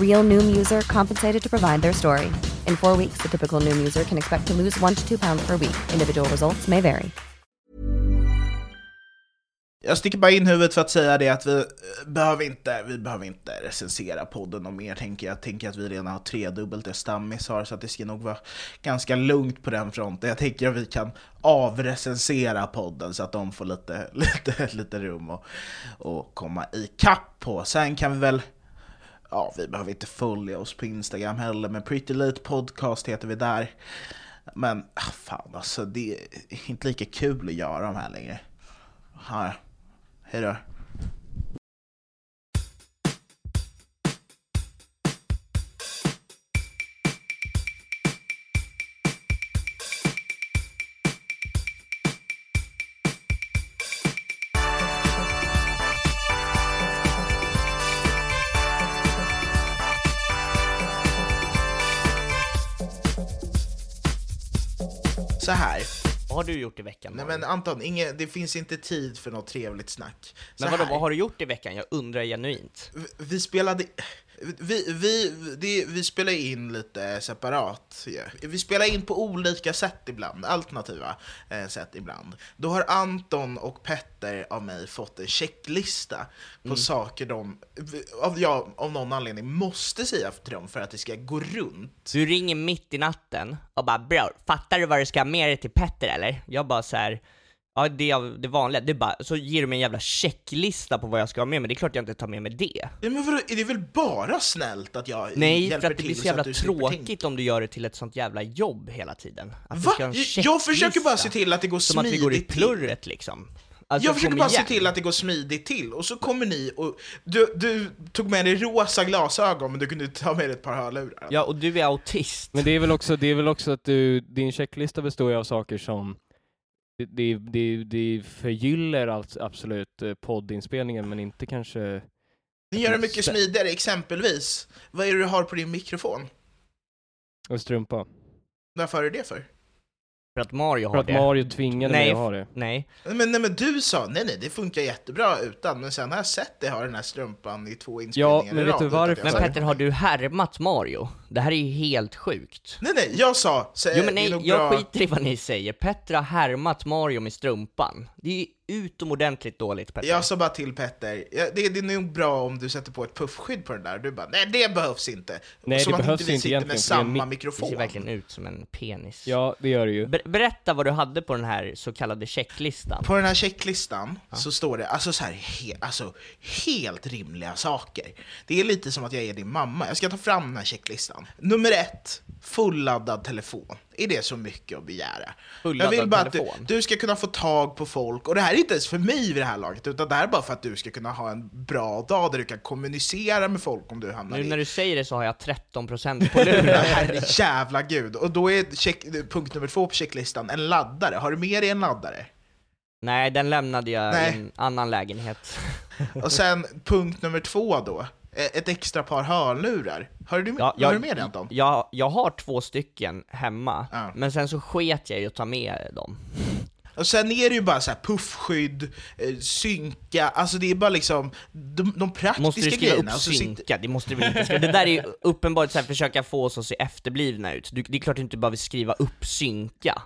Real Noom user compensated to provide their story. In four weeks, the typical Noom user can expect to lose one to two pounds per week. Individual results may vary. Jag sticker bara in huvudet för att säga det att vi eh, behöver inte, vi behöver inte recensera podden och mer tänker jag. Tänker att vi redan har tredubbelt det Stammis har så att det ska nog vara ganska lugnt på den fronten. Jag tänker att vi kan avrecensera podden så att de får lite, lite, lite rum och, och komma ikapp på. Sen kan vi väl Ja, vi behöver inte följa oss på Instagram heller, men Pretty Late Podcast heter vi där. Men ah, fan alltså, det är inte lika kul att göra de här längre. Ja, hej då. Så här. Vad har du gjort i veckan? Nej men Anton, inge, det finns inte tid för något trevligt snack. Så Men vadå, här. vad har du gjort i veckan? Jag undrar genuint. Vi- Vi spelade... Vi, vi, det, vi spelar in lite separat. ja. Vi spelar in på olika sätt ibland, alternativa eh, sätt ibland. Då har Anton och Petter av mig fått en checklista på saker de, av, jag, av någon anledning, måste säga till dem för att det ska gå runt. Du ringer mitt i natten och bara bror, fattar du vad du ska ha med dig till Petter eller? Jag bara så här. Ja det är det vanliga, det är bara, så ger du mig en jävla checklista på vad jag ska ha med mig, det är klart jag inte tar med mig det. Ja, men vadå, är det väl bara snällt att jag Nej, hjälper för att det blir så jävla tänka? tråkigt om du gör det till ett sånt jävla jobb hela tiden. Att Va? ska ha en Jag, försöker bara se till att det går Som att smidigt vi går i plurret liksom. Alltså, jag försöker bara se igen. till att det går smidigt till, och så kommer ni och... Du, du tog med dig rosa glasögon, men du kunde ta med dig ett par hörlurar. Ja, och du är autist. Men det är väl också, det är väl också att du, din checklista består ju av saker som det, det, det, det förgyller alltså absolut eh, poddinspelningen men inte kanske Ni gör det mycket smidigare, exempelvis. Vad är det du har på din mikrofon? en strumpa. Varför är det för? För att Mario För har att det. Mario tvingade Nej, mig att ha det. Nej. Men, nej, men du sa nej, nej, det funkar jättebra utan, men sen har jag sett dig ha den här strumpan i två inspelningar men i vet du varför? Men det. Petter, har du härmat Mario? Det här är ju helt sjukt. Nej, nej, jag sa... Så, Jo men det är nej, jag bra. skiter i vad ni säger. Petter har härmat Mario med strumpan. Det är ju utomordentligt dåligt Petter. Jag sa bara till Petter, ja, det, det är nog bra om du sätter på ett puffskydd på den där. Du bara, nej det behövs inte. Nej, Som det att behövs inte vi sitter med det samma Det mikrofon. ser verkligen ut som en penis. Ja, det gör det ju. Ber- berätta vad du hade på den här så kallade checklistan. På den här checklistan så står det alltså så här, he, alltså, helt rimliga saker. Det är lite som att jag är din mamma. Jag ska ta fram den här checklistan. Nummer ett, fulladdad telefon. Är det så mycket att begära? Fulladdad jag vill bara att du, telefon? du ska kunna få tag på folk, och det här är inte ens för mig vid det här laget, utan det här är bara för att du ska kunna ha en bra dag där du kan kommunicera med folk om du hamnar Nu i när du säger det så har jag 13% på luren. herre jävla gud. Och då är check, punkt nummer två på checklistan en laddare. Har du med dig en laddare? Nej, den lämnade jag Nej. i en annan lägenhet. Och sen punkt nummer två då, ett extra par hörlurar. Har du, Ja, har du med det Anton? Jag, jag har två stycken hemma, Ja. men sen så sket jag i att ta med dem. Och sen är det ju bara så här puffskydd, eh, synka, alltså det är bara liksom de, de praktiska Måste du skriva grejerna. upp och så sitter- synka? Det måste du väl inte skriva? Det där är ju uppenbart så här, försöka få oss att se efterblivna ut. Du, det är klart du inte bara vill skriva upp synka.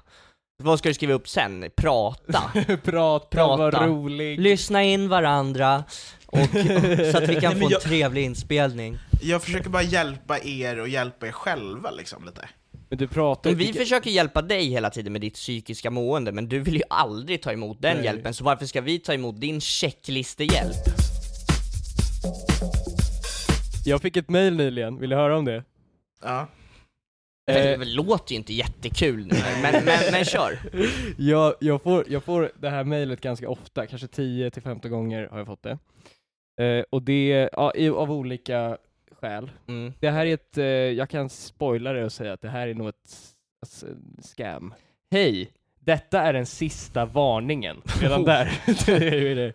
Vad ska du skriva upp sen? Prata? Prata, Prata. var rolig. Lyssna in varandra, och, och, så att vi kan Nej, få en jag- trevlig inspelning. Jag försöker bara hjälpa er och hjälpa er själva liksom lite. Men du pratar Men vi vilka- försöker hjälpa dig hela tiden med ditt psykiska mående, men du vill ju aldrig ta emot den Nej. hjälpen, så varför ska vi ta emot din checklistehjälp? Jag fick ett mail nyligen, vill du höra om det? Ja. Det Eh, låter ju inte jättekul nu, men, men, men kör! jag, jag, får, jag får det här mejlet ganska ofta, kanske 10-15 gånger har jag fått det. Eh, och det, ja, av olika skäl. Mm. Det här är ett, eh, jag kan spoila det och säga att det här är nog ett s- scam. Hej! Detta är den sista varningen. Redan där. det är ju det.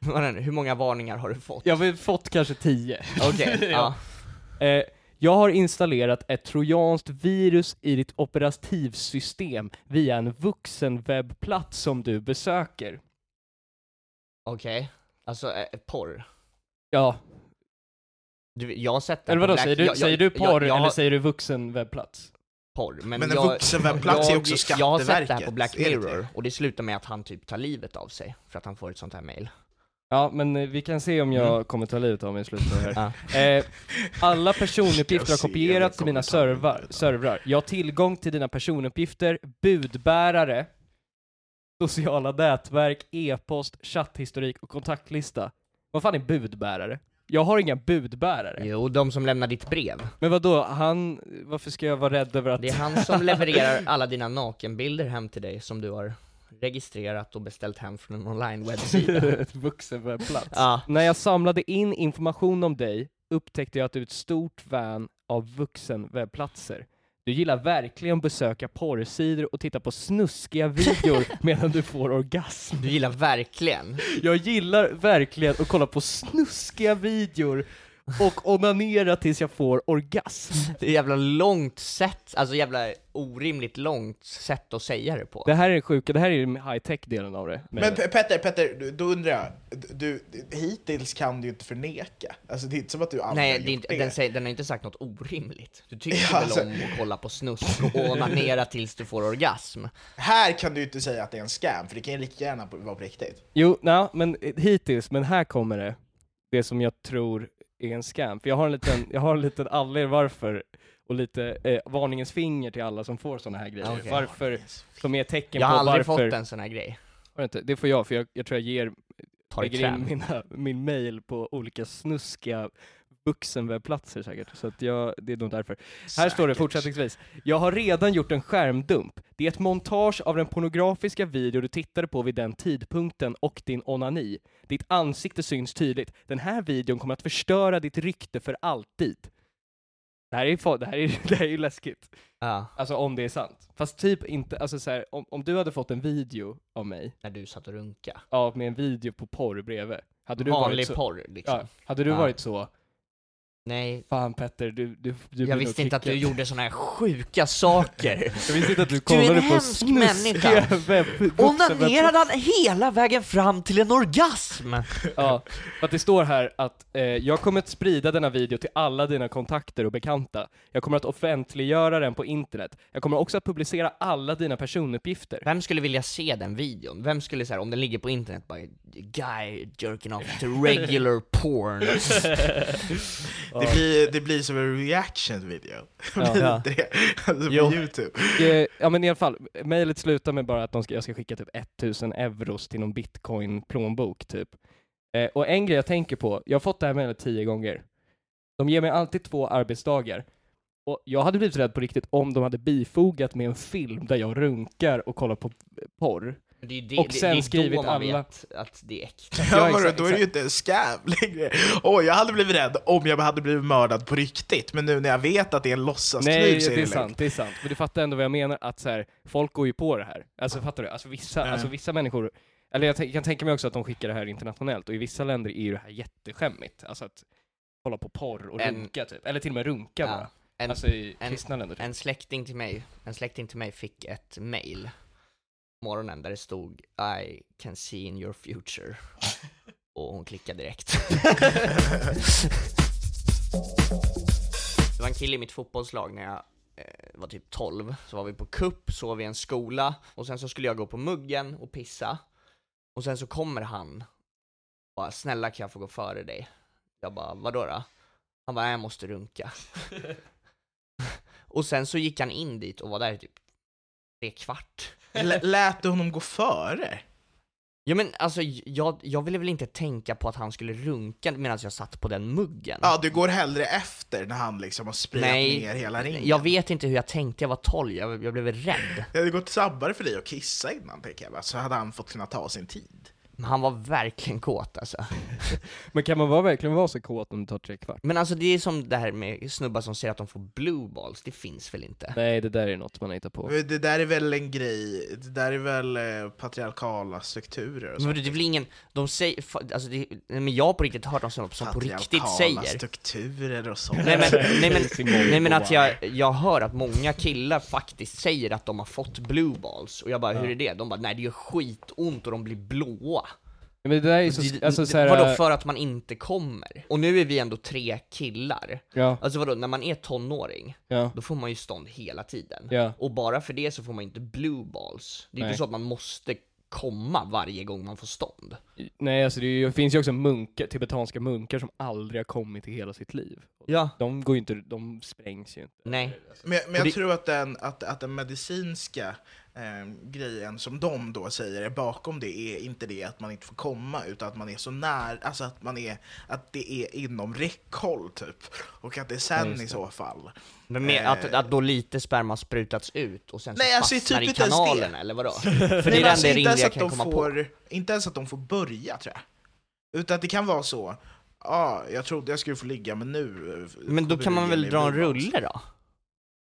Vad- Hur många varningar har du fått? Jag har fått kanske 10. Okej, ja. Eh, jag har installerat ett trojanskt virus i ditt operativsystem via en vuxenwebbplats som du besöker. Okej. Alltså, eh, porr. Ja, Du, jag har sett den eller vadå, säger du, jag- säger du porr jag, jag eller säger du vuxenwebbplats? porr, men, Men en jag, vuxenwebbplats är också Jag har sett det här på Skatteverket, Black det? Mirror, och det slutar med att han typ tar livet av sig, för att han får ett sånt här mail. Ja, men eh, vi kan se om jag Mm. kommer ta livet av mig i slutet här. Ja. Eh, alla personuppgifter har kopierats till mina av servrar. Jag har tillgång till dina personuppgifter, budbärare, sociala nätverk, e-post, chatthistorik och kontaktlista. Vad fan är budbärare? Jag har inga budbärare. Jo, de som lämnar ditt brev. Men vad då? han, varför ska jag vara rädd över att... Det är han som levererar alla dina nakenbilder hem till dig som du har registrerat och beställt hem från en online-webbsida. Ett vuxenwebbplats. ja. När jag samlade in information om dig upptäckte jag att du är ett stort fan av vuxenwebbplatser. Du gillar verkligen att besöka porrsidor och titta på snuskiga videor medan du får orgasm. Du gillar verkligen. Jag gillar verkligen att kolla på snuskiga videor och onanera tills jag får orgasm. Det är jävla långt sätt, alltså jävla orimligt långt sätt att säga det på. Det här är sjuka, det här är den high-tech-delen av det. Men Pe- Petter, Petter, du- då undrar jag, du, hittills kan du ju inte förneka. Alltså det är inte som att du aldrig Nej, har det gjort inte, det. den, säger, den har inte sagt något orimligt. Du tycker Ja, väl alltså- om att kolla på snusk och onanera tills du får orgasm? Här kan du ju inte säga att det är en scam, för det kan ju lika gärna på- vara på riktigt. Jo, nej, men hittills, men här kommer det, det som jag tror är en scam. För jag har en liten, jag har en liten anledning varför, och lite eh, varningens finger till alla som får sådana här grejer. Okej. Varför, som är tecken Jag har på aldrig varför... fått en sån här grej. Inte? Det får jag, för jag, jag tror jag ger, lägger in mina, min mail på olika snuskiga vuxenwebbplatser säkert, så att jag, det är nog därför. Här står det Säkert. fortsättningsvis. Jag har redan gjort en skärmdump. Det är ett montage av den pornografiska video du tittade på vid den tidpunkten och din onani. Ditt ansikte syns tydligt. Den här videon kommer att förstöra ditt rykte för alltid. Det här är, fa- det här är, det här är ju läskigt. Ja, Alltså om det är sant. Fast typ inte, alltså så här, om, om du hade fått en video av mig, när du satt och runka. ja, med en video på porr bredvid. Hade du Vanlig varit så, porr liksom. ja, hade du Ja. varit så, Nej, fan Petter, du, du, du jag visste inte att du kickad." gjorde såna här sjuka saker. Jag visste inte att du Du är kollade en på hemsk människa. Onanerade han hela vägen fram till en orgasm? Ja, för att det står här att eh, jag kommer att sprida denna video till alla dina kontakter och bekanta. Jag kommer att offentliggöra den på internet. Jag kommer också att publicera alla dina personuppgifter. Vem skulle vilja se den videon? Vem skulle säga om den ligger på internet bara Guy jerking off to regular porn. Det, blir, det blir som en reaction video. Ja. Det? Alltså på Jo. youtube. Eh, ja men i alla fall, mejlet slutar med bara att de ska, jag ska skicka typ 1000 euros till någon bitcoin-plånbok typ. Eh, och en grej jag tänker på, jag har fått det här mejlet tio gånger. De ger mig alltid två arbetsdagar. Och jag hade blivit rädd på riktigt om de hade bifogat med en film där jag runkar och kollar på porr. Det är det, Och det, sen det är skrivit då man alla- vet att det är äkta. Ja, exakt, då är det ju inte en scam längre. Åh, jag hade blivit rädd om jag hade blivit mördad på riktigt, men nu när jag vet att det är en låtsaskniv Nej, så är det det är sant, det är sant. Men du fattar ändå vad jag menar, att så här, folk går ju på det här. Alltså fattar du? Alltså vissa, Ja. alltså, vissa människor, eller jag kan tänka mig också att de skickar det här internationellt, och i vissa länder är ju det här jätteskämmigt. Alltså att kolla på porr och En- runka typ, eller till och med runka Ja. bara. En, alltså i en- kristna länder typ. en släkting till mig, en släkting till mig fick ett mail morgonen där det stod I can see in your future. Och hon klickade direkt. det var en kille i mitt fotbollslag när jag eh, var typ 12, så var vi på kupp, sov i en skola, och sen så skulle jag gå på muggen och pissa. Och sen så kommer han, bara 'Snälla kan jag få gå före dig?' Jag bara 'Vadå då?' Han bara 'Jag måste runka' Och sen så gick han in dit och var där i typ tre kvart. L- lät du honom gå före? Ja men alltså, jag, jag ville väl inte tänka på att han skulle runka medan jag satt på den muggen. Ja, du går hellre efter när han liksom har Nej, ner hela ringen. jag vet inte hur jag tänkte, jag var 12, jag, jag blev rädd. Det hade gått snabbare för dig att kissa innan, tänker jag? Så hade han fått kunna ta sin tid. Men Han var verkligen kåt alltså. Men kan man vara, verkligen vara så kåt om det tar tre kvart? Men alltså det är som det här med snubbar som säger att de får blue balls, det finns väl inte? Nej, det där är något man hittar på. Det där är väl en grej, det där är väl eh, patriarkala strukturer och Men sånt. det är väl ingen, de säger, alltså det, men jag har på riktigt hört någon som, som på riktigt Patriarkala säger strukturer och sånt. Nej men, nej, men, nej men att jag, jag hör att många killar faktiskt säger att de har fått blue balls, och jag bara Ja. hur är det? De bara nej det gör skitont och de blir blåa. Men det där är så, Det- alltså så här, vadå äh, för att man inte kommer? Och nu är vi ändå tre killar. Ja, Alltså vadå, när man är tonåring, ja, då får man ju stånd hela tiden. ja. Och bara för det så får man inte blue balls. Det är Nej. inte så att man måste komma varje gång man får stånd. Nej, alltså det, ju- det finns ju också munkar, tibetanska munkar som aldrig har kommit i hela sitt liv. Ja. De går ju inte, de sprängs ju inte. Nej. Men, men jag det- tror att den, att, att den medicinska eh, grejen som de då säger är bakom det är inte det att man inte får komma, utan att man är så nära, alltså att man är, att det är inom räckhåll typ. Och att det Ja, sen i det. så fall. Men med Eh. att, att då lite sperma sprutats ut och sen så Nej, alltså, fastnar typ i det. kanalen eller vadå? För det Nej, är men det alltså, enda rimliga jag att kan de komma på. får, Inte ens att de får börja tror jag. Utan att det kan vara så, ja, jag trodde jag skulle få ligga men nu... eh, Men då kan man väl dra en rulle då?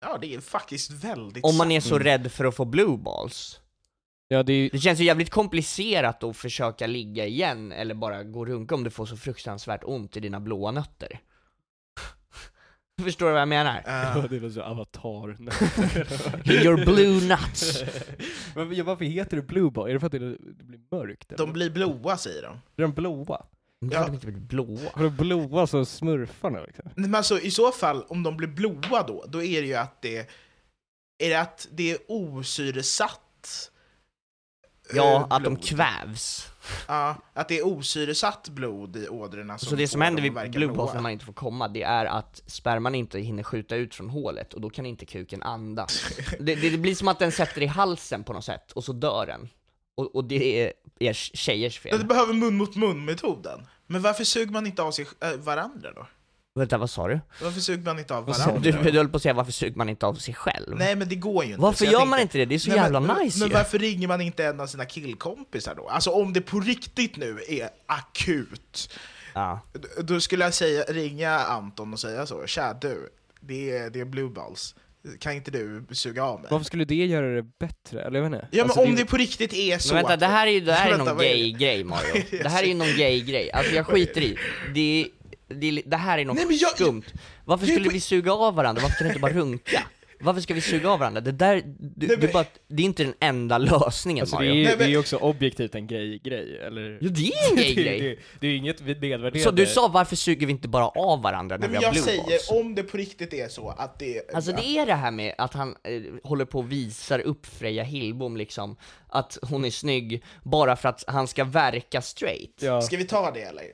Ja, det är faktiskt väldigt Om man är så rädd för att få blue balls. Ja, det är Det känns ju jävligt komplicerat att försöka ligga igen eller bara gå runka om du får så fruktansvärt ont i dina blåa nötter. Förstår du vad jag menar? Eh, det var så avatar. Your blue nuts. Men ja, varför heter det blue ball? Är det för att det blir mörkt? Eller? de blir blåa säger de. Är de blåa? Men Ja. de inte blir blåa. För de blåa som smurfarna liksom? Men alltså i så fall, om de blir blåa då, då är det ju att det är det att det är osyresatt Ja, eh, att de blod. kvävs. Ja, att det är osyresatt blod i ådrorna Så det som händer vid blåa. när man inte får komma, det är att sperman inte hinner skjuta ut från hålet och då kan inte kuken andas. Det, det, det blir som att den sätter i halsen på något sätt och så dör den. Och, och det är er tjejers fel. Du behöver mun mot mun metoden. Men varför suger man inte av sig äh, varandra då? Vänta, vad sa du? Varför suger man inte av varandra? Du, du höll på att säga varför suger man inte av sig själv? Nej men det går ju inte. Varför gör tänkte- man inte det? Det är så Nej, jävla men, nice Men ju. varför ringer man inte en av sina killkompisar då? Alltså om det på riktigt nu är akut, Ja. då skulle jag säga, ringa Anton och säga så. Tja du, det är, det är blue balls. Kan inte du suga av mig? Varför skulle det göra det bättre? Eller jag vet inte. Ja men Alltså, om det på riktigt är så Men vänta, att- det här är ju det här är Vänta, någon det? gay-grej Mario. Det här är ju någon gay-grej. Alltså jag skiter i. Det, är- det, det här är något Nej, jag- skumt. Varför jag skulle vi suga av varandra? Varför kan du inte bara runka? Varför ska vi suga av varandra? Det där, du, Nej, du men- bara, det är inte den enda lösningen Alltså det är Mario. ju Nej, men- det är ju också objektivt en gay-grej, eller? Jo, det är en det, gay-grej. det, det är ju inget nedvärderande. Så du sa varför suger vi inte bara av varandra när Nej, vi men har jag blue säger, balls? om det på riktigt är så att det... Alltså det är det här med att han eh, håller på och visar upp Freja Hillbom liksom, att hon är snygg, bara för att han ska verka straight. Ja. Ska vi ta det eller?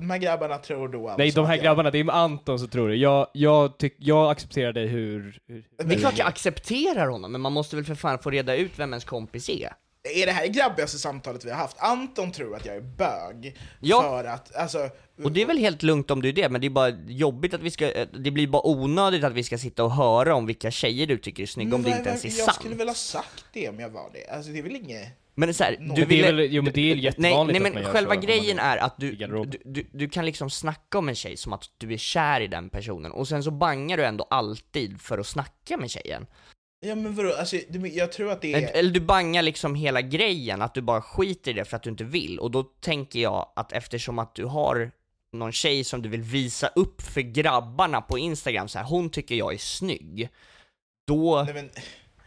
De här grabbarna tror då alltså Nej, de här grabbarna, det är med Anton som tror det. Jag, jag, tyck, jag accepterar dig hur... hur Det är klart jag accepterar honom, men man måste väl för fan få reda ut vem ens kompis är? Är det här det grabbigaste samtalet vi har haft? Anton tror att jag är bög, Ja. för att, alltså... Och det är väl helt lugnt om du är det, men det är bara jobbigt att vi ska, det blir bara onödigt att vi ska sitta och höra om vilka tjejer du tycker är snygga om det inte ens är Jag sant. skulle väl ha sagt det om jag var det, alltså det är väl inget... Men så här, du Men det är ville... väl- jo, men det är nej, jättevanligt nej man men själva så grejen är att du, du, du, du kan liksom snacka om en tjej som att du är kär i den personen, och sen så bangar du ändå alltid för att snacka med tjejen. Ja men vadå, alltså jag tror att det är... Eller du bangar liksom hela grejen, att du bara skiter i det för att du inte vill, och då tänker jag att eftersom att du har någon tjej som du vill visa upp för grabbarna på Instagram så här, hon tycker jag är snygg, då... Nej, men,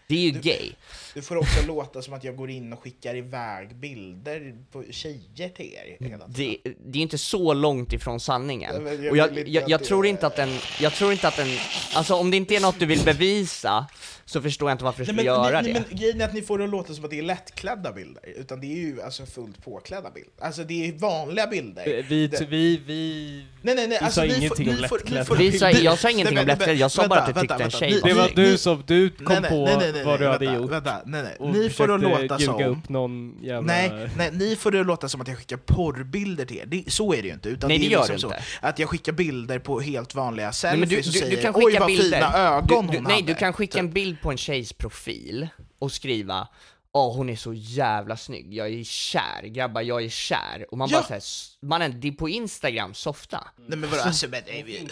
Det är ju gay. Det får också låta som att jag går in och skickar iväg bilder på tjejer till er hela tiden. Det, det är inte så långt ifrån sanningen. Jag och jag, jag, jag tror inte att den, jag tror inte att den, alltså om det inte är något du vill bevisa, så förstår jag inte varför du Nej, skulle men, göra ni, det. men grejen är att ni får det att låta som att det är lättklädda bilder, utan det är ju alltså fullt påklädda bilder. Alltså det är vanliga bilder. Vi, Det- vi, vi... Nej, nej, nej, Du alltså, sa ingenting om lättklädda. Vi sa- jag sa ingenting nej, om lättklädda, jag sa bara att du tyckte en tjej Det var du som, du kom nej, nej, på nej, nej, nej, vad du hade vänta, gjort. Vänta, nej, nej. Och Ni får det låta ljuga som... upp någon jävla... Nej, nej, ni får det att låta som att jag skickar porrbilder till er. Det, så är det ju inte. Utan Nej, det, det gör liksom du inte. Så att jag skickar bilder på helt vanliga Nej, selfies men du, och du, säger du kan oj skicka vad bilder. fina ögon du, du, hon Nej, hade. du kan skicka en bild på en tjejs profil och skriva Åh hon är så jävla snygg, jag är kär, grabbar jag är kär. Och man Ja. bara såhär, mannen det är på instagram, softa. Nej men vadå, alltså, men, nej,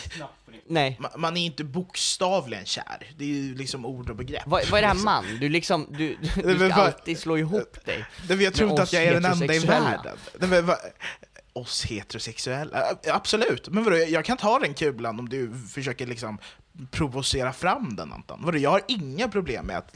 Nej. man, man är inte bokstavligen kär. Det är ju liksom ord och begrepp. Vad, vad är det här Liksom. man? Du liksom, du, du ska alltid slå ihop dig. Nej, men jag tror inte att jag är den enda i världen. Nej, men, va, oss heterosexuella? Absolut, men vadå, jag- jag kan ta den kulan om du försöker liksom provocera fram den Anton. Vadå, jag har inga problem med att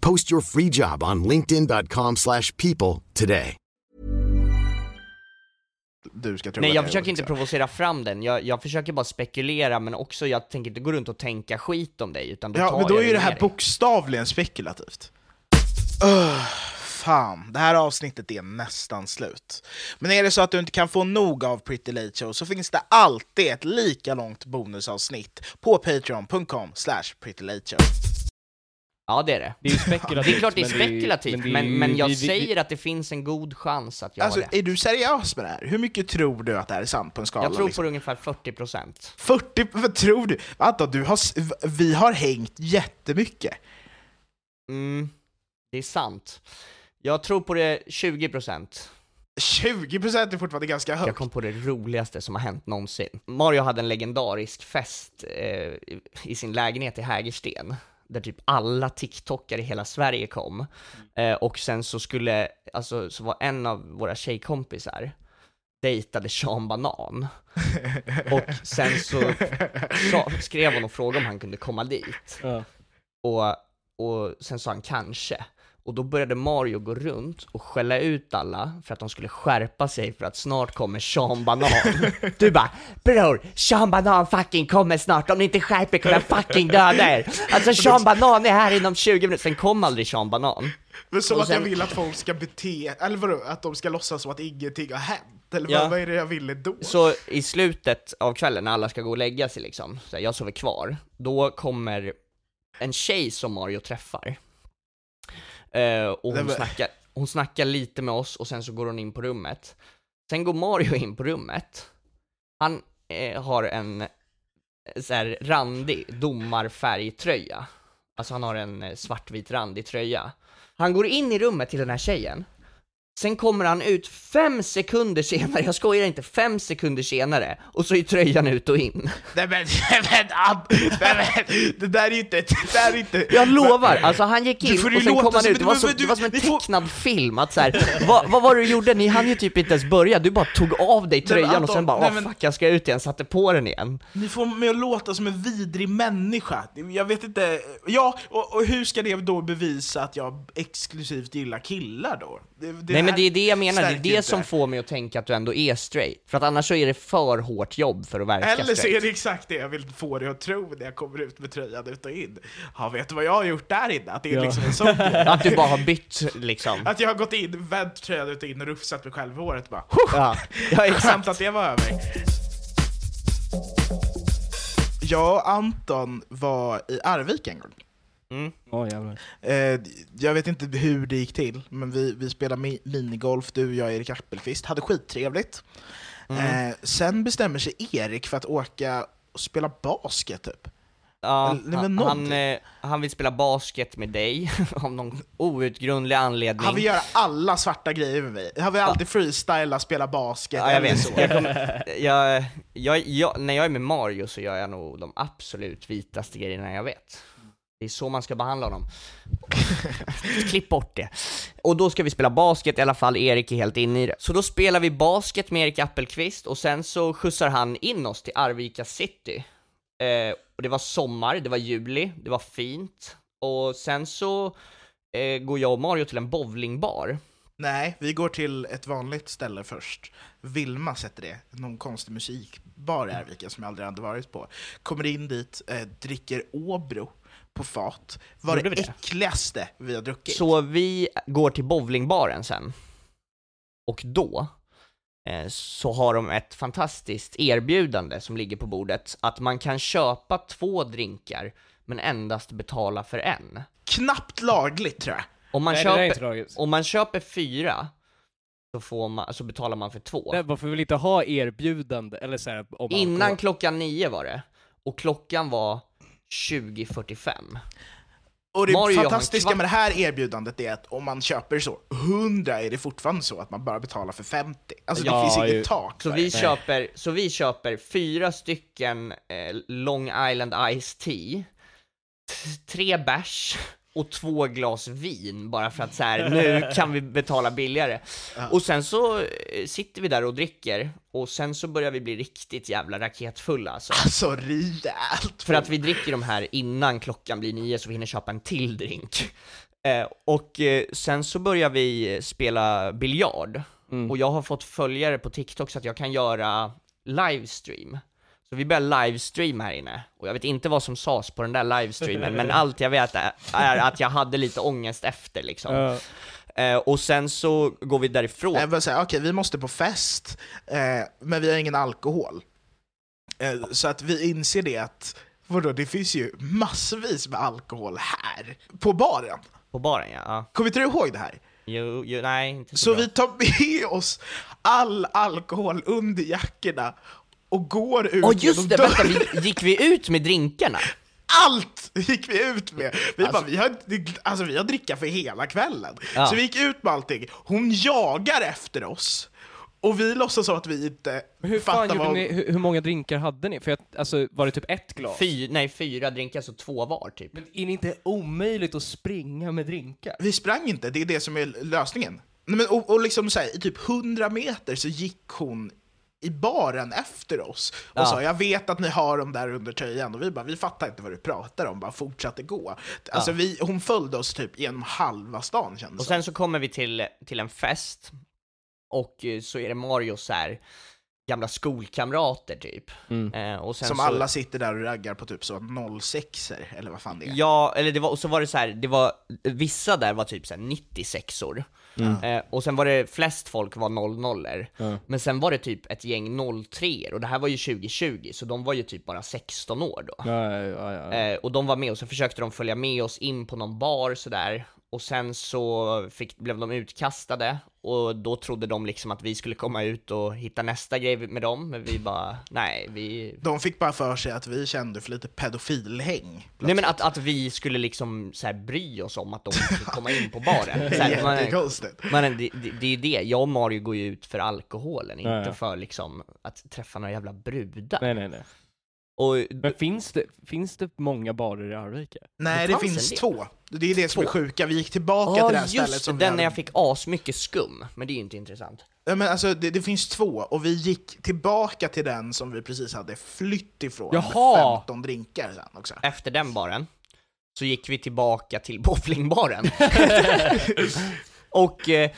Post your free job on linkedin.com/people slash people today. du ska tro Nej jag försöker inte provocera fram den, jag, jag försöker bara spekulera men också jag tänker inte gå runt och tänka skit om dig utan då Ja, men då är ju det här dig. bokstavligen spekulativt. Öh, fan, det här avsnittet är nästan slut. Men är det så att du inte kan få nog av Pretty Late Show så finns det alltid ett lika långt bonusavsnitt på patreon.com slash prettylateshow. Ja det är det. Det är ju spekulativt. Det är klart det är men spekulativt, det är men, ju- men jag vi- säger att det finns en god chans att jag Alltså, det. är du seriös med det här? Hur mycket tror du att det här är sant på en skala? Jag tror liksom? på ungefär 40%. 40, vad tror du? Vänta, du har, vi har hängt jättemycket. Mm, det är sant. Jag tror på det 20%. 20% är fortfarande ganska högt. Jag kom på det roligaste som har hänt någonsin. Mario hade en legendarisk fest eh, i sin lägenhet i Hägersten, där typ alla TikTokare i hela Sverige kom. Eh, och sen så skulle, alltså, så var en av våra tjejkompisar dejtade Sean Banan. Och sen så sa, skrev hon och frågade om han kunde komma dit. Ja. Och, och sen sa han kanske. Och då började Mario gå runt och skälla ut alla för att de skulle skärpa sig för att snart kommer Sean Banan. Du bara 'Bror, Sean Banan fucking kommer snart, om ni inte skärper kommer jag fucking döda er' Alltså Sean Banan är här inom 20 minuter, sen kom aldrig Sean Banan. Men som Och att jag sen- vill att folk ska bete, eller vadå, att de ska låtsas som att ingenting har hänt? Eller Ja. vad, vad är det jag ville då? Så i slutet av kvällen när alla ska gå och lägga sig liksom, så jag sover kvar, då kommer en tjej som Mario träffar. Eh, och hon men- snackar, hon snackar lite med oss och sen så går hon in på rummet. Sen går Mario in på rummet. Han eh, har en eh, så här randig domarfärgtröja. Alltså han har en eh, svartvit randig tröja. Han går in i rummet till den här tjejen. Sen kommer han ut fem sekunder senare, jag skojar inte, fem sekunder senare, och så är tröjan ut och in. Nej men, men, men, det där är ju inte, det där är inte... Jag lovar, alltså han gick in och sen kom han ut, det var, så, det var som en tecknad film, att så här, vad, vad var det du gjorde? Ni hann ju typ inte ens börja, du bara tog av dig tröjan och sen bara åh fuck jag ska ut igen, satte på den igen. Ni får mig att låta som en vidrig människa. Jag vet inte, ja, och, och hur ska det då bevisa att jag exklusivt gillar killar då? Det, det Nej men det är det jag menar, det är det inte. som får mig att tänka att du ändå är straight. För att annars så är det för hårt jobb för att verka Eller så straight. är det exakt det jag vill få dig att tro när jag kommer ut med tröjan ut och in. Ja, vet du vad jag har gjort där inne? Att det är Ja. liksom en sån. Att du bara har bytt liksom. Att jag har gått in, vänt tröjan ut och in och rufsat mig själv i håret och bara Ja, ja Skönt exakt. att det var över. Jag och Anton var i Arvika en gång. Mm. Jävlar. Eh, jag vet inte hur det gick till, men vi, vi spelade mi- minigolf, du, jag och Erik Appelqvist, hade skittrevligt. Mm. Eh, sen bestämmer sig Erik för att åka och spela basket typ. Ja, Eller- han, han, eh, han vill spela basket med dig, av någon outgrundlig anledning. Han vill göra alla svarta grejer med mig. Han vill alltid freestyla, spela basket, Ja, jag eller vet. så. Jag kommer, jag, jag, jag, när jag är med Mario så gör jag nog de absolut vitaste grejerna jag vet. Det är så man ska behandla honom. Klipp bort det. Och då ska vi spela basket, i alla fall Erik är helt inne i det. Så då spelar vi basket med Erik Appelqvist och sen så skjutsar han in oss till Arvika city. Eh, och det var sommar, det var juli, det var fint. Och sen så eh, går jag och Mario till en bowlingbar. Nej, vi går till ett vanligt ställe först. Vilma sätter det, någon konstig musikbar i Arvika som jag aldrig hade varit på. Kommer in dit, eh, dricker Åbro på fat. Var Gjorde det, vi det? äckligaste vi har druckit. Så vi går till bowlingbaren sen. Och då eh, så har de ett fantastiskt erbjudande som ligger på bordet, att man kan köpa två drinkar, men endast betala för en. Knappt lagligt tror jag. Om man, Nej, det där är inte köper, om man köper fyra, så, får man, så betalar man för två. Nej, varför vill vi inte ha erbjudande, eller så här, om Innan klockan nio var det, och klockan var 20.45. Och det Mario fantastiska kvart. med det här erbjudandet är att om man köper så 100 är det fortfarande så att man bara betalar för 50. Alltså Ja, det finns ju. inget tak Så vi, det. köper, så vi köper fyra stycken eh, Long Island Ice Tea, tre bärs och två glas vin bara för att så här, nu kan vi betala billigare. Och sen så eh, sitter vi där och dricker och sen så börjar vi bli riktigt jävla raketfulla alltså. Alltså rejält! För att vi dricker de här innan klockan blir nio så vi hinner köpa en till drink. Eh, och eh, sen så börjar vi spela biljard. Mm. Och jag har fått följare på TikTok så att jag kan göra livestream. Så vi börjar livestream här inne. Och jag vet inte vad som sades på den där livestreamen, men allt jag vet är, är att jag hade lite ångest efter liksom. Ja. Eh, och sen så går vi därifrån. Jag vill säga, okej vi måste på fest, eh, men vi har ingen alkohol. Eh, så att vi inser det att, vadå, det finns ju massvis med alkohol här, på baren. På baren ja. ja. Kommer inte du ihåg det här? Jo, jo, nej, inte så, Så vi tar med oss all alkohol under jackorna och går ut Åh just det, vänta, vi, gick vi ut med drinkarna? Allt gick vi ut med! Vi Alltså- bara, vi har, alltså, vi har dricka för hela kvällen. Ja. Så vi gick ut med allting. Hon jagar efter oss. Och vi låtsas som att vi inte Hur fan fattar gjorde vad... ni, hur, hur många drinkar hade ni? För att, alltså, var det typ ett glas? Fy, nej, fyra drinkar, så två var typ. Men är det inte omöjligt att springa med drinkar? Vi sprang inte, det är det som är lösningen. Nej, men, och, och liksom så här, i typ 100 meter så gick hon i baren efter oss och ja. sa jag vet att ni har dem där under tröjan och vi bara vi fattar inte vad du pratar om, bara fortsatte gå. Alltså ja. vi, hon följde oss typ genom halva stan kändes Och sen så kommer vi till, till en fest och eh, så är det Marios så här gamla skolkamrater typ. Mm. Eh, och sen Som så... alla sitter där och raggar på typ så 06 eller vad fan det är. Ja, eller det var, och så var det så här, det var, vissa där var typ så 96or. Mm. Eh, och sen var det flest folk var 00 mm. men sen var det typ ett gäng 03 och det här var ju 2020, så de var ju typ bara 16 år då. Ja, ja, ja, eh, och de var med, och så försökte de följa med oss in på någon bar sådär, och sen så fick, blev de utkastade och då trodde de liksom att vi skulle komma ut och hitta nästa grej med dem, men vi bara, nej, vi... De fick bara för sig att vi kände för lite pedofilhäng. Nej men att, att vi skulle liksom så här bry oss om att de fick komma in på baren. Så här, man, Jättekonstigt. man, det, det, det är det, jag och Mario går ju ut för alkoholen, inte Ja, ja. för liksom att träffa några jävla brudar. Nej, nej, nej. Och Men finns det, finns det många barer i Arvika? Nej, Det det, finns två. Det är det som är Två. sjuka. Vi gick tillbaka Ja till det här stället just som det, vi den när jag fick asmycket skum, men det är ju inte intressant. Ja, men alltså, det, det finns två, och vi gick tillbaka till den som vi precis hade flytt ifrån Jaha! med 15 drinkar sen också. Efter den baren, så gick vi tillbaka till bowlingbaren. och eh,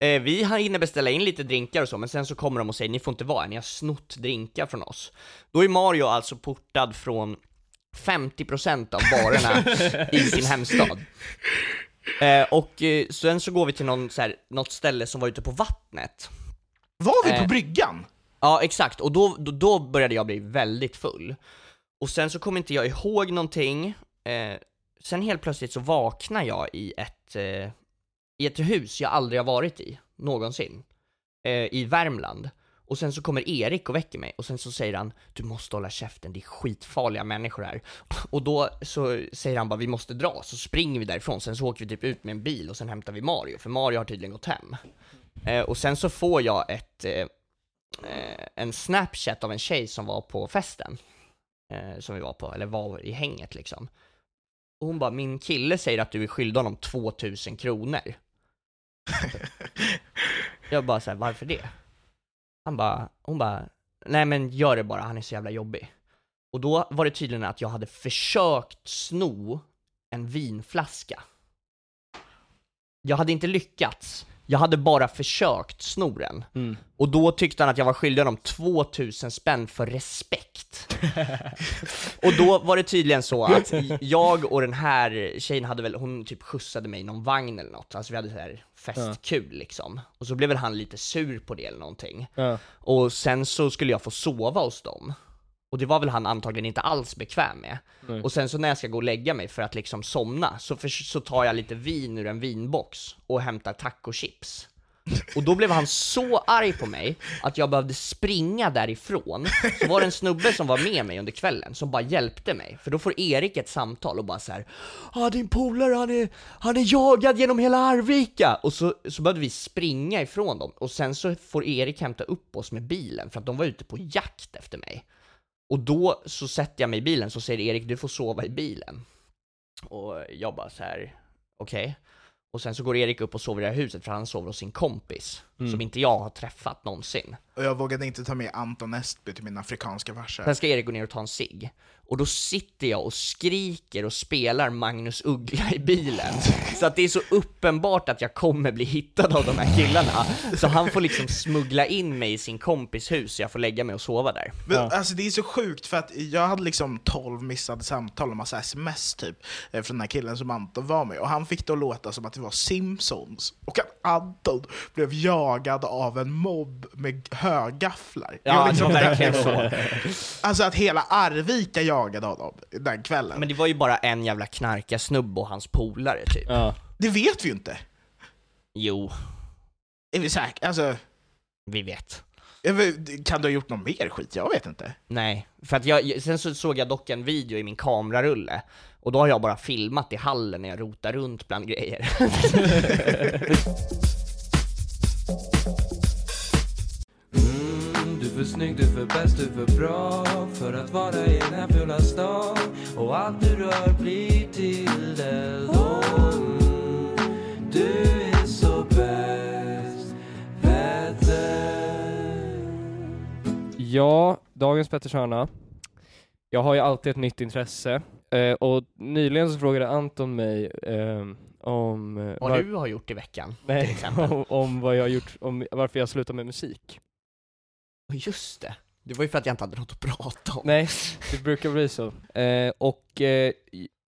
Eh, vi har hinner beställa in lite drinkar och så, men sen så kommer de och säger ni får inte vara här, ni har snott drinkar från oss. Då är Mario alltså portad från 50% av varorna i sin hemstad. Eh, och eh, sen så går vi till någon, så här, något ställe som var ute på vattnet. Var vi på Eh, bryggan? Ja, exakt, och då, då, då började jag bli väldigt full. Och sen så kommer inte jag ihåg någonting, eh, sen helt plötsligt så vaknar jag i ett, eh, i ett hus jag aldrig har varit i, någonsin, eh, i Värmland. Och sen så kommer Erik och väcker mig, och sen så säger han Du måste hålla käften, det är skitfarliga människor här. Och då så säger han bara vi måste dra, så springer vi därifrån, sen så åker vi typ ut med en bil och sen hämtar vi Mario, för Mario har tydligen gått hem. Eh, och sen så får jag ett, eh, eh en snapchat av en tjej som var på festen, eh, som vi var på, eller var i hänget liksom. Och hon bara, min kille säger att du är skyldig honom 2000 kronor. jag bara såhär, varför det? Han bara, hon bara, nej men gör det bara, han är så jävla jobbig. Och då var det tydligen att jag hade försökt sno en vinflaska. Jag hade inte lyckats, jag hade bara försökt sno den. Mm. Och då tyckte han att jag var skyldig honom 2000 spänn för respekt. och då var det tydligen så att jag och den här tjejen hade väl, hon typ skjutsade mig i någon vagn eller något, alltså vi hade så här festkul liksom. Och så blev väl han lite sur på det eller någonting. Ja. Och sen så skulle jag få sova hos dem. Och det var väl han antagligen inte alls bekväm med. Nej. Och sen så när jag ska gå och lägga mig för att liksom somna, så, för, så tar jag lite vin ur en vinbox och hämtar tacochips. Och då blev han så arg på mig att jag behövde springa därifrån. Så var det en snubbe som var med mig under kvällen som bara hjälpte mig. För då får Erik ett samtal och bara så här. ah, din polare han är, han är jagad genom hela Arvika! Och så, så började vi springa ifrån dem. Och sen så får Erik hämta upp oss med bilen för att de var ute på jakt efter mig. Och då så sätter jag mig i bilen, så säger Erik du får sova i bilen. Och jag bara så här, okej. Och sen så går Erik upp och sover i det här huset för han sover hos sin kompis, Mm. som inte jag har träffat någonsin. Och jag vågade inte ta med Anton Estby till min afrikanska farsa. Sen ska Erik gå ner och ta en cigg. Och då sitter jag och skriker och spelar Magnus Uggla i bilen. Så att det är så uppenbart att jag kommer bli hittad av de här killarna. Så han får liksom smuggla in mig i sin kompis hus så jag får lägga mig och sova där. Men, Alltså det är så sjukt för att jag hade liksom 12 missade samtal och massa sms typ eh, från den här killen som Anton var med och han fick det att låta som att det var Simpsons och att Anton blev jagad av en mobb med högafflar. Ja, det liksom- var verkligen så. Alltså att hela Arvika jagade honom den kvällen. Men det var ju bara en jävla knarkarsnubbe och hans polare typ. Ja. Det vet vi ju inte. Jo, Är vi säkra? Alltså, vi vet- kan du ha gjort någon mer skit? Jag vet inte. Nej, för att jag, sen så såg jag dock en video i min kamerarulle, och då har jag bara filmat i hallen när jag rotar runt bland grejer. för snygg, du är för bäst, du för bra för att vara i den här fula stan och allt du rör blir till eld. Mm, du är så bäst, Petter. Ja, dagens Petters hörna. Jag har ju alltid ett nytt intresse. Eh, och nyligen så frågade Anton mig ehm, om... eh, Vad var- du har gjort i veckan, Nej, till exempel. om, om vad jag har gjort, om varför jag slutade med musik. Och just det, det var ju för att jag inte hade något att prata om. Nej, det brukar bli så. Eh, och eh,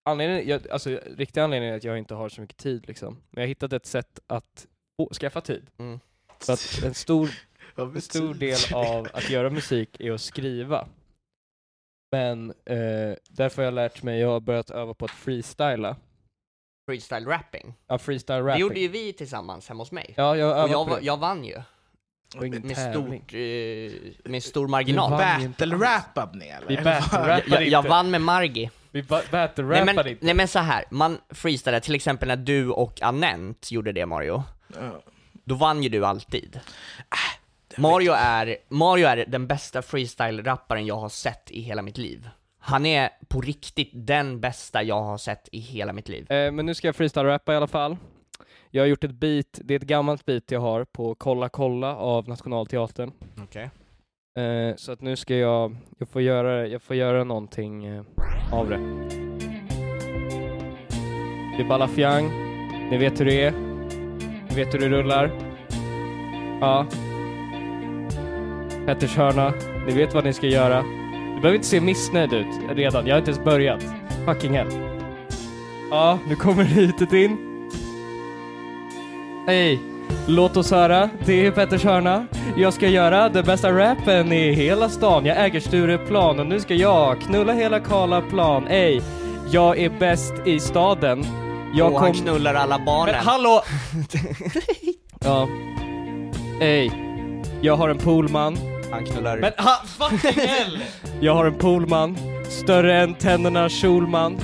anledningen, jag, alltså riktiga anledningen är att jag inte har så mycket tid liksom. Men jag har hittat ett sätt att få, skaffa tid. Mm. För att en stor, en stor del betyder av att göra musik är att skriva. Men eh, därför har jag lärt mig, jag har börjat öva på att freestyla. Freestyle rapping. Ja, freestyle Det rapping. gjorde ju vi tillsammans hemma hos mig. Ja, jag och jag, det. jag vann ju. Och ingen Med, tävling. stort, eh, med stor marginal. Vann inte Battle-rappade ni eller? Vi battle-rappade jag, jag vann med Margi. Vi ba- Nej battle-rappade men, inte. nej men så här, man freestylar till exempel när du och Anent gjorde det Mario, Ja. då vann ju du alltid. Mario är, Mario är den bästa freestyle-rapparen jag har sett i hela mitt liv. Han är på riktigt den bästa jag har sett i hela mitt liv. Eh, men nu ska jag freestyle-rappa i alla fall. Jag har gjort ett beat, det är ett gammalt beat jag har på Kolla kolla av Nationalteatern. Okej. Eh, så att nu ska jag, jag får göra, jag får göra någonting eh, av det. Det är Balafiang, ni vet hur det är, ni vet hur det rullar. Ja. Petters hörna. Ni vet vad ni ska göra. Du behöver inte se missnöjd ut redan. Jag har inte ens börjat. Fucking hell. Ja, nu kommer hitet in. Hej! Låt oss höra. Det är Petters hörna. Jag ska göra den bästa rappen i hela stan. Jag äger Stureplan och nu ska jag knulla hela Karlaplan. Ey, jag är bäst i staden. Jag och han knullar alla barnen. Men hallå! ja. Ey, jag har en poolman. Han knullar... Men ha, fucking hell! Jag har en poolman, större än tänderna Schulman,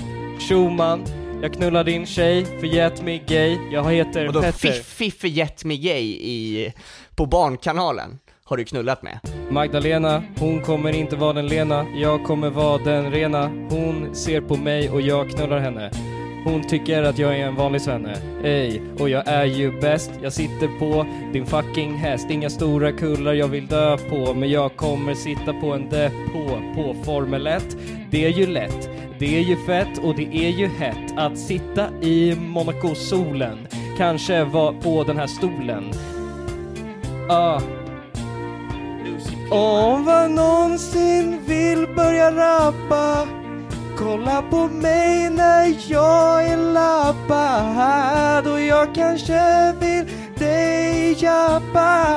Schumann. Jag knullar din tjej, förgät mig gay. Jag heter Petter. Fiffi Get Me Gay i, på Barnkanalen har du knullat med. Magdalena, hon kommer inte vara den lena. Jag kommer vara den rena. Hon ser på mig och jag knullar henne. Hon tycker att jag är en vanlig svenne. Ey, och jag är ju bäst. Jag sitter på din fucking häst. Inga stora kullar jag vill dö på. Men jag kommer sitta på en depå på Formel 1. Det är ju lätt. Det är ju fett och det är ju hett att sitta i Monaco-solen. Kanske vara på den här stolen. Ah. Om man någonsin vill börja rappa Kolla på mig när jag är lappad och jag kanske vill dig jappa.